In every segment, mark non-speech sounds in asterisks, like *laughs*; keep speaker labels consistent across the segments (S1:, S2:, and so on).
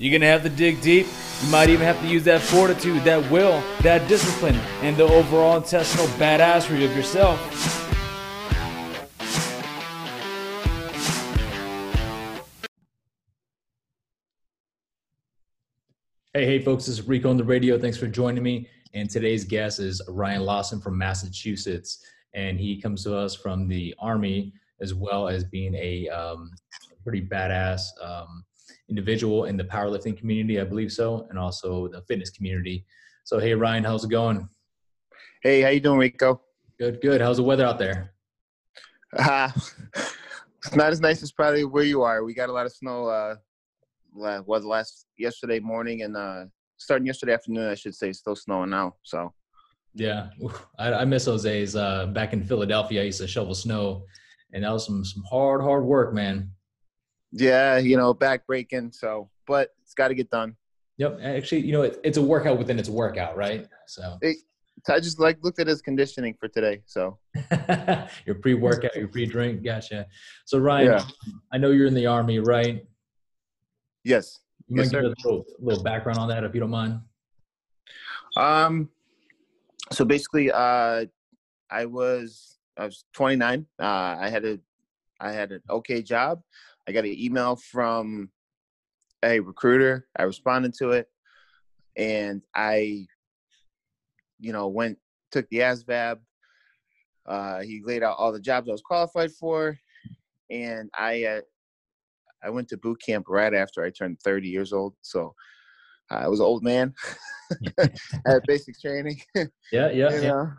S1: You're going to have to dig deep. You might even have to use that fortitude, that will, that discipline, and the overall intestinal badassery of yourself. Hey, hey, folks, this is Rico on the radio. Thanks for joining me. And today's guest is Ryan Lawson from Massachusetts. And he comes to us from the Army as well as being a um, pretty badass um, individual in the powerlifting community, I believe so, and also the fitness community. So, hey, Ryan, how's it going?
S2: Hey, how you doing, Rico?
S1: Good, good. How's the weather out there?
S2: Uh, *laughs* it's not as nice as probably where you are. We got a lot of snow. Uh, was last yesterday morning and uh, starting yesterday afternoon, I should say. Still snowing now. So.
S1: Yeah, I, I miss those days. Uh, back in Philadelphia, I used to shovel snow, and that was some some hard, hard work, man.
S2: Yeah, you know, back breaking. So, but it's got to get done.
S1: Yep. Actually, you know, it, it's a workout within its workout, right? So.
S2: It, I just like looked at his conditioning for today. So. *laughs*
S1: your pre-workout, your pre-drink, gotcha. So Ryan, yeah. I know you're in the army, right?
S2: Yes.
S1: You
S2: yes,
S1: give a little, little background on that, if you don't mind.
S2: Um. So basically, uh, I was I was 29. Uh, I had a I had an okay job. I got an email from a recruiter. I responded to it, and I, you know, went took the ASVAB. Uh, he laid out all the jobs I was qualified for, and I uh, I went to boot camp right after I turned 30 years old. So uh, I was an old man. *laughs* at basic training. *laughs*
S1: yeah, yeah,
S2: you
S1: yeah.
S2: Know?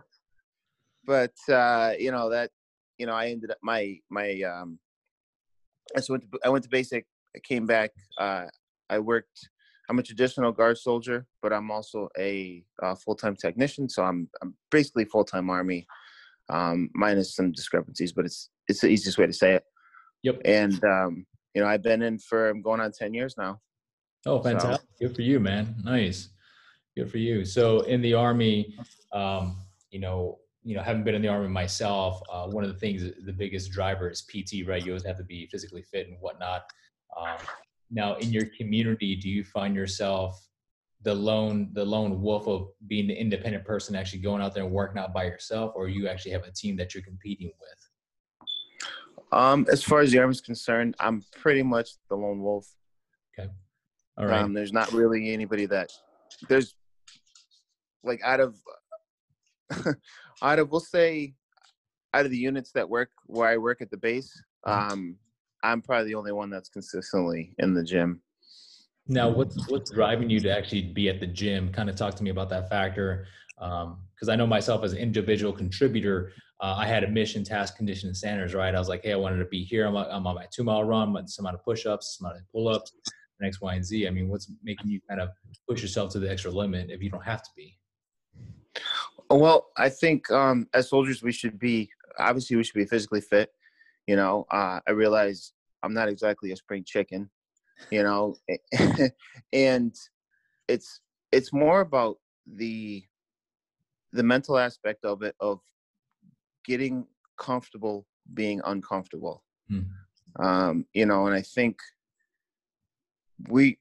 S2: But uh, you know that you know I ended up my my um I went to, I went to basic. I came back. Uh, I worked. I'm a traditional guard soldier, but I'm also a uh, full-time technician. So I'm I'm basically full-time army, um, minus some discrepancies, but it's it's the easiest way to say it.
S1: Yep.
S2: And um, you know, I've been in for I'm going on ten years now.
S1: Oh, fantastic! So, Good for you, man. Nice. Good for you. So in the army, um, you know, you know, having been in the army myself, uh, one of the things, the biggest driver is PT, right? You always have to be physically fit and whatnot. Um, now, in your community, do you find yourself the lone, the lone wolf of being the independent person, actually going out there and working out by yourself, or you actually have a team that you're competing with?
S2: Um, as far as the army is concerned, I'm pretty much the lone wolf.
S1: Okay. All right.
S2: Um, there's not really anybody that there's like out of *laughs* out of we'll say out of the units that work where I work at the base, mm-hmm. um, I'm probably the only one that's consistently in the gym.
S1: Now, what's what's driving you to actually be at the gym? Kind of talk to me about that factor, because um, I know myself as an individual contributor, uh, I had a mission, task, condition, and standards. Right, I was like, hey, I wanted to be here. I'm, I'm on my two mile run, but some amount of push ups, some amount of pull ups, X, Y, and Z. I mean, what's making you kind of push yourself to the extra limit if you don't have to be?
S2: Well, I think um, as soldiers, we should be obviously we should be physically fit. You know, uh, I realize I'm not exactly a spring chicken. You know, *laughs* and it's it's more about the the mental aspect of it of getting comfortable being uncomfortable. Hmm. Um, you know, and I think we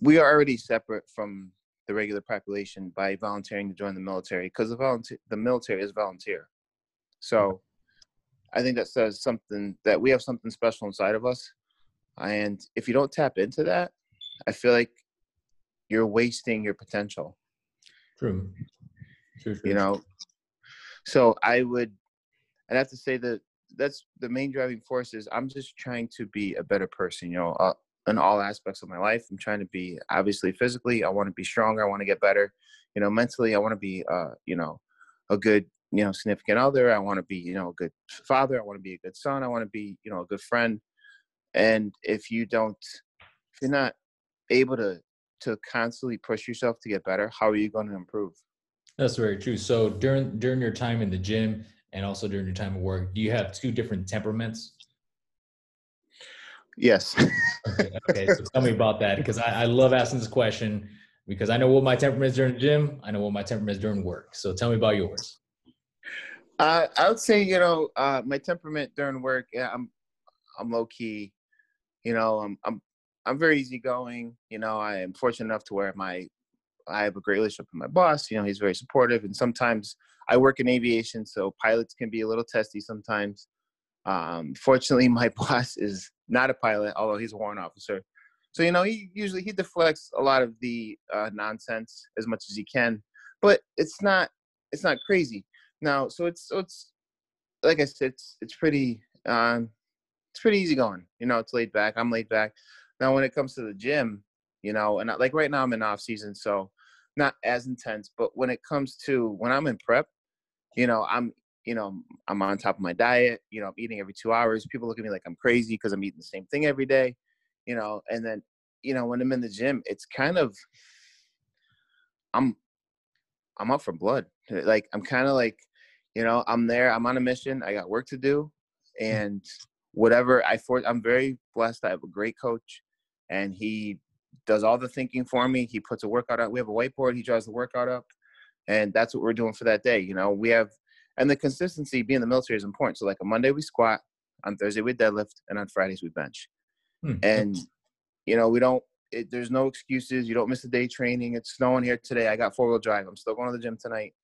S2: we are already separate from the regular population by volunteering to join the military because the volunteer the military is volunteer. So I think that says something that we have something special inside of us. And if you don't tap into that, I feel like you're wasting your potential.
S1: True.
S2: True, true. You know, so I would, I'd have to say that that's the main driving force is I'm just trying to be a better person. You know, uh, in all aspects of my life. I'm trying to be obviously physically, I want to be stronger, I want to get better. You know, mentally, I want to be uh, you know, a good, you know, significant other. I want to be, you know, a good father, I want to be a good son, I want to be, you know, a good friend. And if you don't if you're not able to to constantly push yourself to get better, how are you going to improve?
S1: That's very true. So during during your time in the gym and also during your time at work, do you have two different temperaments?
S2: Yes. *laughs*
S1: okay, okay, so tell me about that because I, I, love asking this question because I know what my temperament is during the gym. I know what my temperament is during work. So tell me about yours.
S2: Uh, I would say you know uh, my temperament during work. Yeah, I'm I'm low key. You know, I'm I'm I'm very easygoing. You know, I am fortunate enough to where my I have a great relationship with my boss. You know, he's very supportive, and sometimes I work in aviation, so pilots can be a little testy sometimes. Um, fortunately, *laughs* my boss is not a pilot, although he's a warrant officer. So you know, he usually he deflects a lot of the uh, nonsense as much as he can, but it's not it's not crazy. Now, so it's so it's like I said, it's it's pretty um, it's pretty easy going. You know, it's laid back. I'm laid back. Now, when it comes to the gym, you know, and I, like right now I'm in off season, so not as intense. But when it comes to when I'm in prep, you know, I'm you know I'm on top of my diet. You know, I'm eating every two hours. People look at me like I'm crazy because I'm eating the same thing every day. You know, and then you know when I'm in the gym, it's kind of I'm I'm up for blood. Like I'm kind of like, you know, I'm there. I'm on a mission. I got work to do, mm. and whatever I for. I'm very blessed. I have a great coach, and he does all the thinking for me. He puts a workout up. We have a whiteboard. He draws the workout up, and that's what we're doing for that day. You know, we have, and the consistency being the military is important. So like a Monday we squat, on Thursday we deadlift, and on Fridays we bench. Hmm. And you know, we don't it, there's no excuses. You don't miss a day training. It's snowing here today. I got four wheel drive. I'm still going to the gym tonight.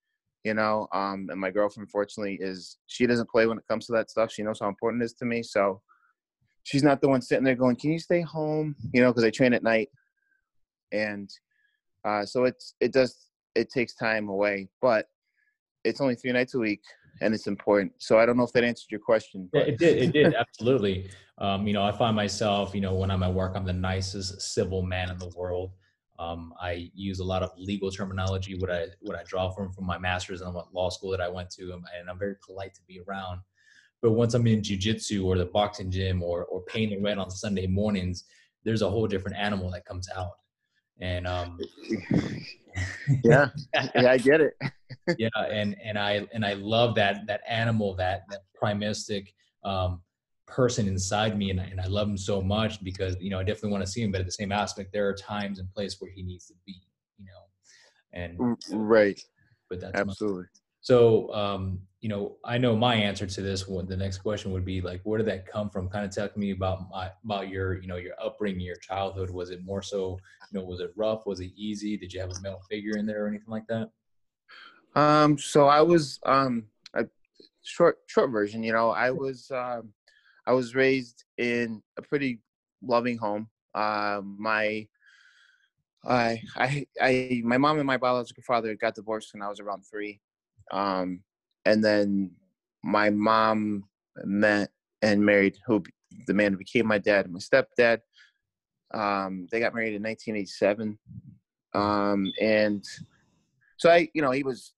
S2: You know, um, and my girlfriend, fortunately, is she doesn't play when it comes to that stuff. She knows how important it is to me. So she's not the one sitting there going, "Can you stay home?" You know, because I train at night, and uh, so it's it does it takes time away, but it's only three nights a week and it's important. So I don't know if that answered your question.
S1: Yeah, it did. It did *laughs* absolutely. Um, you know, I find myself, you know, when I'm at work, I'm the nicest civil man in the world. Um, I use a lot of legal terminology, what I what I draw from from my master's and law school that I went to, and I'm very polite to be around. But once I'm in jujitsu or the boxing gym or or painting red on Sunday mornings, there's a whole different animal that comes out. And um, *laughs*
S2: yeah, *laughs* yeah, I get it.
S1: yeah, and and I and I love that that animal, that that primistic um, person inside me, and I, and I love him so much because you know I definitely want to see him, but at the same aspect, there are times and place where he needs to be, you know, and
S2: right. But that's absolutely. My,
S1: so, um, you know, I know my answer to this one. The next question would be like, where did that come from? Kind of to me about my about your, you know, your upbringing, your childhood. Was it more so, you know, was it rough? Was it easy? Did you have a male figure in there or anything like that?
S2: Um, so I was um a short short version, you know, I was um I was raised in a pretty loving home. Uh, my I I I my mom and my biological father got divorced when I was around three. Um, and then my mom met and married who the man who became my dad, my stepdad. Um, they got married in 1987. Um, and so I, you know, he was,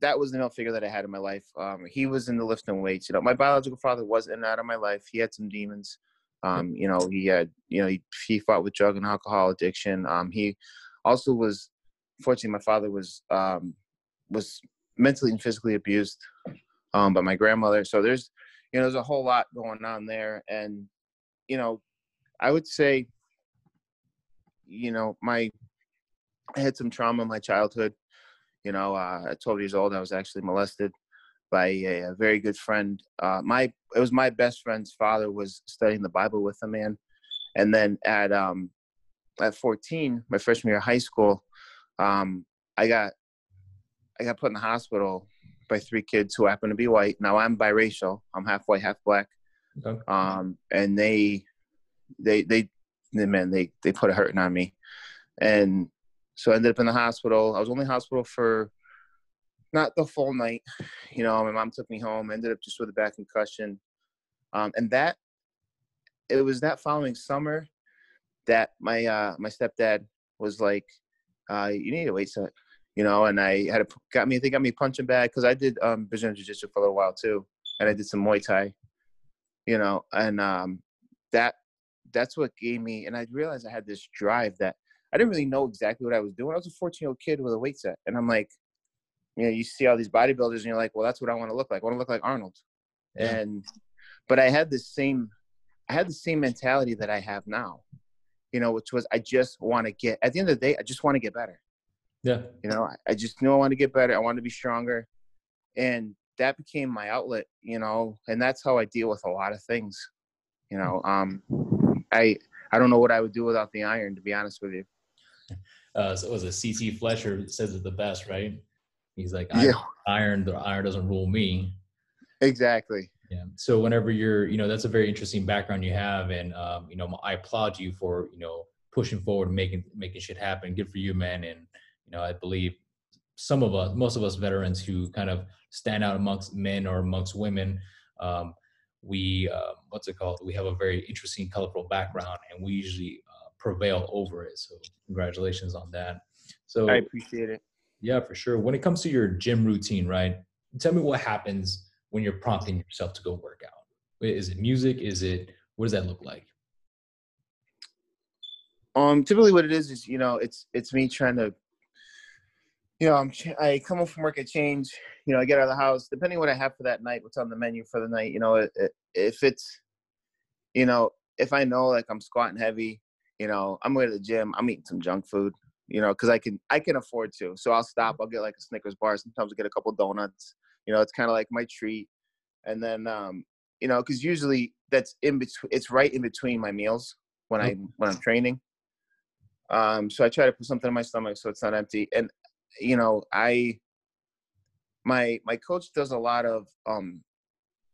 S2: that was the male figure that I had in my life. Um, he was in the lifting weights. You know, my biological father was in and out of my life. He had some demons. Um, you know, he had, you know, he, he fought with drug and alcohol addiction. Um, he also was, fortunately, my father was, um, was mentally and physically abused um, by my grandmother. So there's, you know, there's a whole lot going on there. And, you know, I would say, you know, my, I had some trauma in my childhood. You know, uh, at 12 years old, I was actually molested by a, a very good friend. Uh, my, it was my best friend's father was studying the Bible with a man. And then at, um, at 14, my freshman year of high school, um, I got I got put in the hospital by three kids who happen to be white. Now I'm biracial. I'm half white, half black. Okay. Um, and they, they, they, man, they, they put a hurting on me. And so I ended up in the hospital. I was only in hospital for not the full night. You know, my mom took me home, ended up just with a back concussion. Um, and that, it was that following summer that my, uh, my stepdad was like, uh, you need a weight, set you know, and I had a, got me, they got me punching bag because I did um, Brazilian Jiu Jitsu for a little while too. And I did some Muay Thai, you know, and um, that, that's what gave me, and I realized I had this drive that I didn't really know exactly what I was doing. I was a 14 year old kid with a weight set. And I'm like, you know, you see all these bodybuilders and you're like, well, that's what I want to look like. I want to look like Arnold. Yeah. And, but I had the same, I had the same mentality that I have now, you know, which was I just want to get, at the end of the day, I just want to get better.
S1: Yeah.
S2: You know, I just knew I wanted to get better. I wanted to be stronger. And that became my outlet, you know, and that's how I deal with a lot of things. You know, um, I I don't know what I would do without the iron, to be honest with you.
S1: Uh, so it was a CT Fletcher says it the best, right? He's like,
S2: Yeah.
S1: iron, the iron doesn't rule me.
S2: Exactly.
S1: Yeah. So whenever you're, you know, that's a very interesting background you have, and um, you know, I applaud you for, you know, pushing forward and making making shit happen. Good for you, man. And you know, I believe some of us, most of us veterans who kind of stand out amongst men or amongst women, um, we, uh, what's it called? We have a very interesting, colorful background, and we usually uh, prevail over it. So congratulations on that. So
S2: I appreciate it.
S1: yeah, for sure. When it comes to your gym routine, right? Tell me what happens when you're prompting yourself to go work out. Is it music? Is it what does that look like?
S2: Um, typically what it is is you know it's it's me trying to, you know, I'm ch- I come home from work, I change, you know, I get out of the house. Depending what I have for that night, what's on the menu for the night, you know, it, it, if it's, you know, if I know like I'm squatting heavy, you know, I'm going to the gym, I'm eating some junk food, you know, because I can I can afford to. So I'll stop, I'll get like a Snickers bar. Sometimes I get a couple donuts. You know, it's kind of like my treat. And then, um, you know, because usually that's in between. It's right in between my meals when I when I'm training. Um, so I try to put something in my stomach so it's not empty. And you know, I my my coach does a lot of um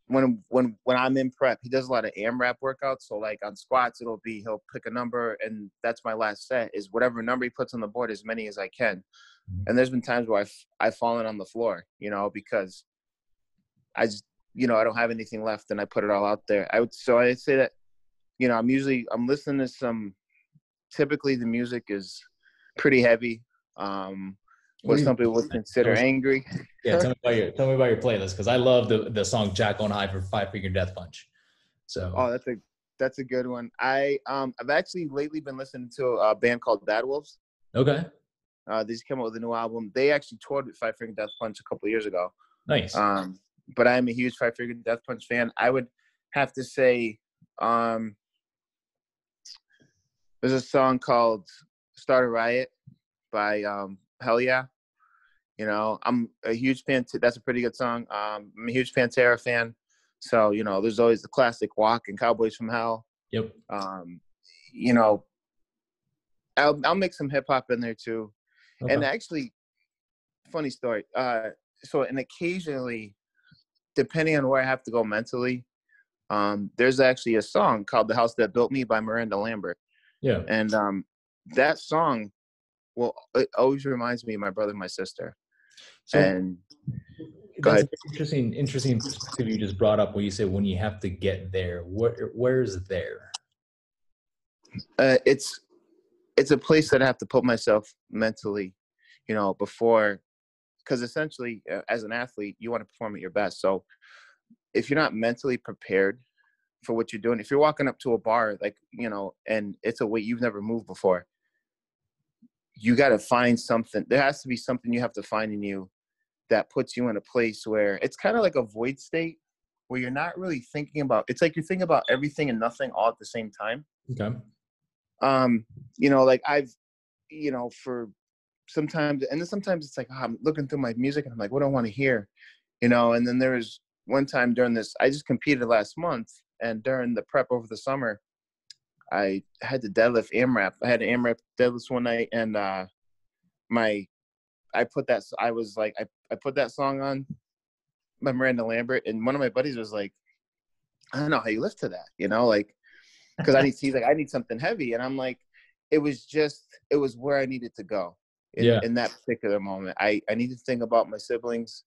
S2: when when when I'm in prep, he does a lot of AMRAP workouts. So like on squats, it'll be he'll pick a number, and that's my last set is whatever number he puts on the board, as many as I can.
S1: Mhm.
S2: And there's been times where I've I've fallen on the floor, you know, because I just you know I don't have anything left, and I put it all out there. I would so I'd say that you know I'm usually I'm listening to some. Typically, the music is pretty heavy. Um,
S1: What
S2: what
S1: do you-
S2: some people would consider angry.
S1: Yeah, tell me about your tell me about your playlist because I love the the song Jekyll and Hyde for Five Finger Death Punch. So
S2: Oh, that's a that's a good one. I um I've actually lately been listening to a band called Bad Wolves.
S1: okay,
S2: Uh, they just came out with a new album. They actually toured with Five Finger Death Punch a couple of years ago.
S1: nice.
S2: Um, but I'm a huge Five Finger Death Punch fan. I would have to say, um, there's a song called "Start a Riot" by um, Hell Yeah. You know, I'm a huge fan. That's a pretty good song. Um, I'm a huge Pantera fan. So you know, there's always the classic "Walk" and "Cowboys from Hell."
S1: yep.
S2: Um, you know, I'll I'll make some hip hop in there too.
S1: Okay.
S2: And actually, funny story. Uh, so and occasionally, depending on where I have to go mentally, um, there's actually a song called "The House That Built Me" by Miranda Lambert,
S1: yeah.
S2: and um, that song, well, it always reminds me of my brother and my sister.
S1: So
S2: and
S1: that's interesting interesting perspective you just brought up when you say when you have to get there. Where where is there?
S2: uh, it's it's a place that I have to put myself mentally, you know, before, because essentially, uh, as an athlete, you want to perform at your best. So, if you're not mentally prepared for what you're doing, if you're walking up to a bar, like you know, and it's a weight you've never moved before, you got to find something. There has to be something you have to find in you that puts you in a place where it's kind of like a void state where you're not really thinking about. It's like you're thinking about everything and nothing all at the same time
S1: Okay.
S2: um you know like i've you know for sometimes and then sometimes it's like oh, i'm looking through my music and i'm like what do i want to hear you know and then there was one time during this i just competed last month and during the prep over the summer i had to deadlift amrap i had an amrap deadlift one night and uh my i put that i was like i, I put that song on by miranda lambert and one of my buddies was like i don't know how you lift to that you know like because I need *laughs* he's like I need something heavy, and I'm like, it was just it was where I needed to go in,
S1: Yeah.
S2: in that particular moment. I I need to think about my siblings,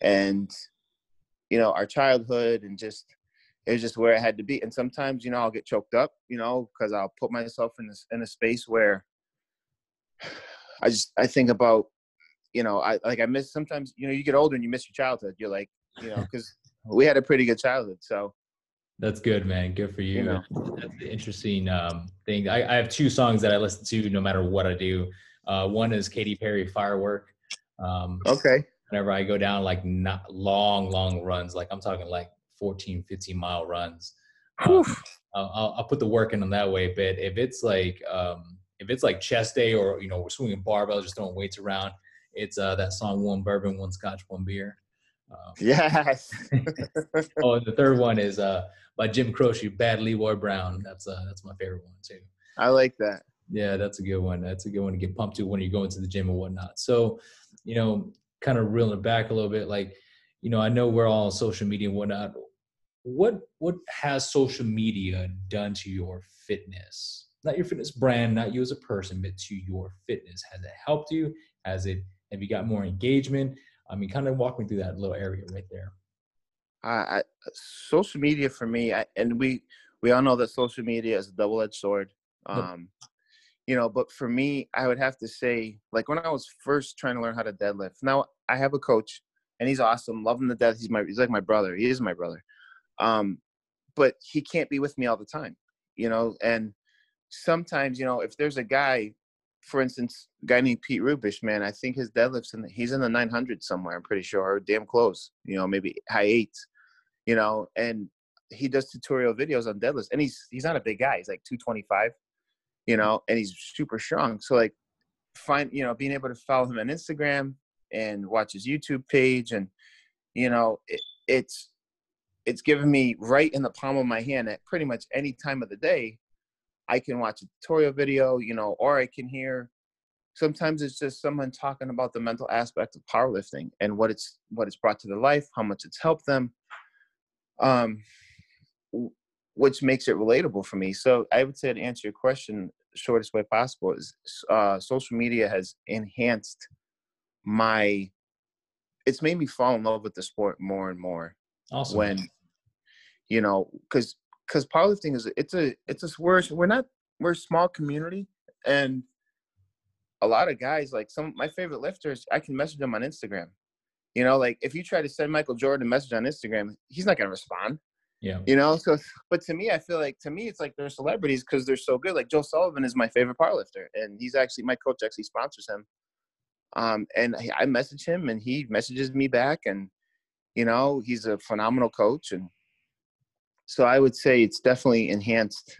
S2: and you know our childhood, and just it was just where I had to be. And sometimes you know I'll get choked up, you know, because I'll put myself in this in a space where I just I think about you know I like I miss sometimes you know you get older and you miss your childhood. You're like you know *laughs* because we had a pretty good childhood, so.
S1: That's good, man. Good for you.
S2: You know.
S1: That's the interesting um, thing. I, I have two songs that I listen to no matter what I do. Uh, one is Katy Perry "Firework." Um,
S2: Okay.
S1: whenever I go down like not long, long runs, like I'm talking like 14, 15 mile runs, um, I'll, I'll, put the work in on that way. But if it's like um, if it's like chest day or you know we're swinging barbells, just throwing weights around, it's uh, that song "One Bourbon, One Scotch, One Beer."
S2: Um, yes. *laughs*
S1: oh, the third one is uh, by Jim Croce, Bad Leroy Brown. That's uh, that's my favorite one too.
S2: I like that.
S1: Yeah, that's a good one. That's a good one to get pumped to when you're going to the gym and whatnot. So, you know, kind of reeling it back a little bit, like, you know, I know we're all on social media and whatnot. What what has social media done to your fitness? Not your fitness brand, not you as a person, but to your fitness. Has it helped you? Has it have you got more engagement? I mean, kind of walk me through that little area right there.
S2: Uh, I, social media for me, I, and we we all know that social media is a double-edged sword. Um, you know, but for me, I would have to say, like when I was first trying to learn how to deadlift. Now I have a coach, and he's awesome, love him to death. He's my he's like my brother. He is my brother. Um, but he can't be with me all the time, you know. And sometimes, you know, if there's a guy for instance, a guy named Pete Rubish, man, I think his deadlifts and he's in the 900 somewhere. I'm pretty sure, or damn close. You know, maybe high eights. You know, and he does tutorial videos on deadlifts, and he's he's not a big guy. He's like 225. You know, and he's super strong. So like, find you know, being able to follow him on Instagram and watch his YouTube page, and you know, it, it's it's given me right in the palm of my hand at pretty much any time of the day I can watch a tutorial video, you know, or I can hear sometimes it's just someone talking about the mental aspect of powerlifting and what it's what it's brought to their life, how much it's helped them. Um which makes it relatable for me. So I would say to answer your question, shortest way possible is uh, social media has enhanced my. It's made me fall in love with the sport more and more.
S1: Awesome.
S2: When, you know, because because powerlifting is it's a it's a we're we're not we're a small community and a lot of guys like some of my favorite lifters I can message them on Instagram. You know, like if you try to send Michael Jordan a message on Instagram, he's not gonna respond.
S1: Yeah.
S2: You know, so but to me, I feel like to me it's like they're celebrities because they're so good. Like Joe Sullivan is my favorite powerlifter, and he's actually my coach actually sponsors him. Um, and I message him, and he messages me back, and you know, he's a phenomenal coach, and so I would say it's definitely enhanced.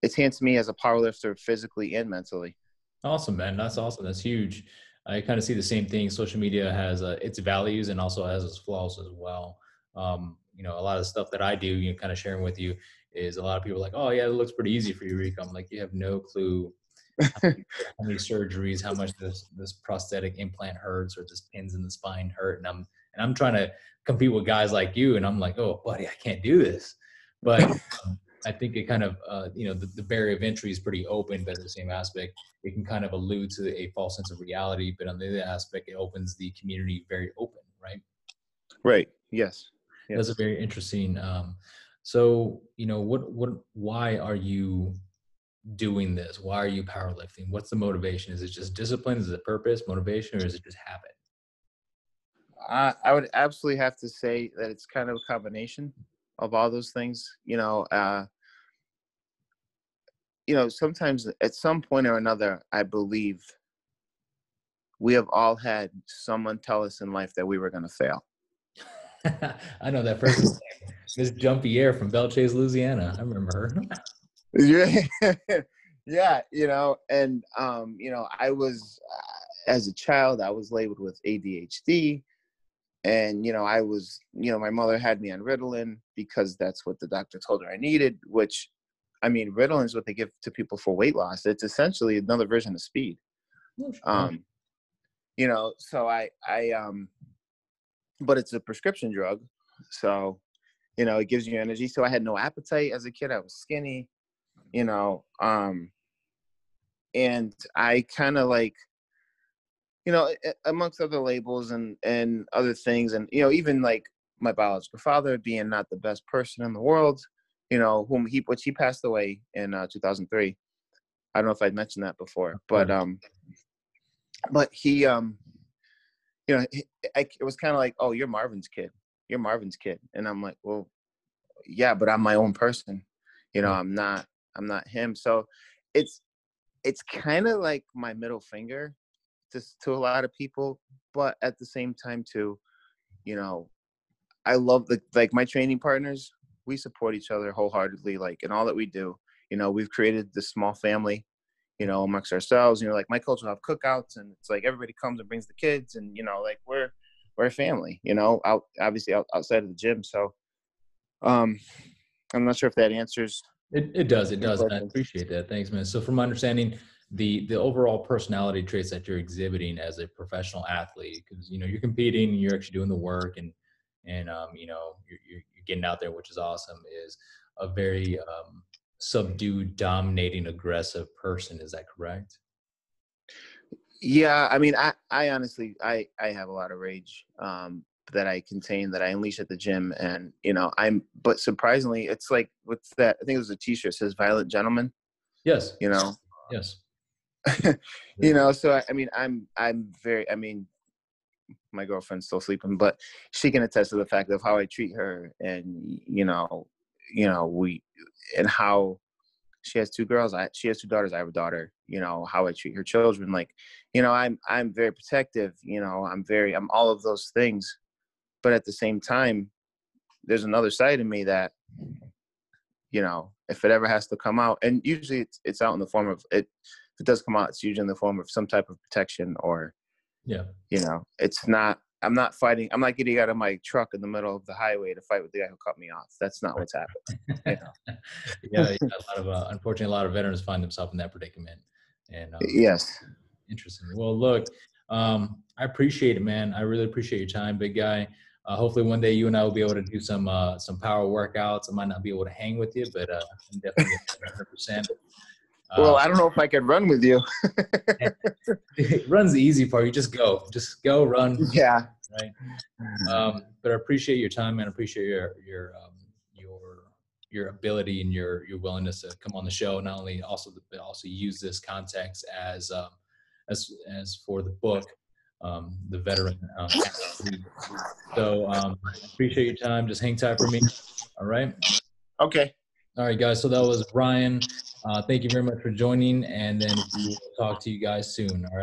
S2: It's enhanced me as a powerlifter physically and mentally.
S1: Awesome, man. That's awesome. That's huge. I kind of see the same thing. Social media has uh, its values and also has its flaws as well. Um, you know, a lot of the stuff that I do, you know, kind of sharing with you is a lot of people like, oh yeah, it looks pretty easy for you, Rico. I'm like, you have no clue how *laughs* many surgeries, how much this this prosthetic implant hurts or this pins in the spine hurt, and I'm and I'm trying to compete with guys like you and i'm like oh buddy i can't do this. But *laughs* um, i think it kind of uh, you know the, the, barrier of entry is pretty open but at the same aspect. It can kind of allude to a false sense of reality but on the other aspect it opens the community very open right?
S2: Right. Yes, yes.
S1: that's a very interesting um, so you know what what why are you doing this? Why are you powerlifting? What's the motivation? Is it just discipline? Is it purpose? Motivation? Or is it just habit
S2: I, I would absolutely have to say that it's kind of a combination of all those things. You know, uh, you know, sometimes at some point or another, I believe we have all had someone tell us in life that we were going to fail. *laughs*
S1: I know that person, *laughs* Miss Jumpy Air from Belle-Chasse, Louisiana. I remember her.
S2: yeah, *laughs* yeah, you know, and um, you know, I was uh, as a child, I was labeled with ADHD and you know i was you know my mother had me on ritalin because that's what the doctor told her i needed which i mean ritalin is what they give to people for weight loss. It's essentially another version of speed. Oh, um you know so i i um but it's a prescription drug so you know it gives you energy. So i had no appetite as a kid. I was skinny you know um and i kind of like you know, amongst other labels and and other things, and you know, even like my biological father being not the best person in the world, you know, whom he which he passed away in uh, 2003. I don't know if I'd mentioned that before, but um, but he um, you know, he, I, it was kind of like, oh, you're Marvin's kid, you're Marvin's kid, and I'm like, well, yeah, but I'm my own person, you know, I'm not, I'm not him. So it's it's kind of like my middle finger to, to a lot of people but at the same time too you know i love the like my training partners we support each other wholeheartedly like in all that we do you know we've created this small family you know amongst ourselves you know like my coach will have cookouts and it's like everybody comes and brings the kids and you know like we're we're a family, you know, out obviously out, outside of the gym. So, um, I'm not sure if that answers.
S1: It, it does. It does. I appreciate that. Thanks, man. So from my understanding, the the overall personality traits that you're exhibiting as a professional athlete, because you know you're competing, you're actually doing the work, and and um, you know you're, you're getting out there, which is awesome. Is a very um, subdued, dominating, aggressive person. Is that correct?
S2: Yeah, I mean, I, I honestly, I, I have a lot of rage um, that I contain that I unleash at the gym, and you know, I'm. But surprisingly, it's like what's that? I think it was a T-shirt says "Violent Gentleman."
S1: Yes.
S2: You know.
S1: Yes. *laughs*
S2: you know, so I, I mean, I'm, I'm very. I mean, my girlfriend's still sleeping, but she can attest to the fact of how I treat her, and you know, you know, we, and how she has two girls. I she has two daughters. I have a daughter. You know how I treat her children. Like, you know, I'm I'm very protective. You know, I'm very I'm all of those things, but at the same time, there's another side of me that, you know, if it ever has to come out, and usually it's it's out in the form of it. If it does come out, it's usually in the form of some type of protection or,
S1: yeah,
S2: you know, it's not I'm not fighting. I'm not getting out of my truck in the middle of the highway to fight with the guy who cut me off. That's not what's happening. You
S1: know? *laughs* yeah, yeah, a lot of uh, unfortunately, a lot of veterans find themselves in that predicament. And um,
S2: yes,
S1: interesting. Well, look, um, I appreciate it, man. I really appreciate your time, big guy. Uh, hopefully, one day you and I will be able to do some uh, some power workouts. I might not be able to hang with you, but uh, I'm definitely 100. percent
S2: well, I don't know if I could run with you. *laughs*
S1: Run's the easy part. You just go, just go run. *laughs*
S2: Yeah.
S1: Right. Um, but I appreciate your time and I appreciate your your um, your your ability and your your willingness to come on the show. Not only also but also use this context as um, as as for the book, um, the veteran. Um, so um, appreciate your time. Just hang tight for me. All right.
S2: Okay.
S1: All right, guys. So that was Ryan. Uh, thank you very much for joining, and then we'll talk to you guys soon. All right.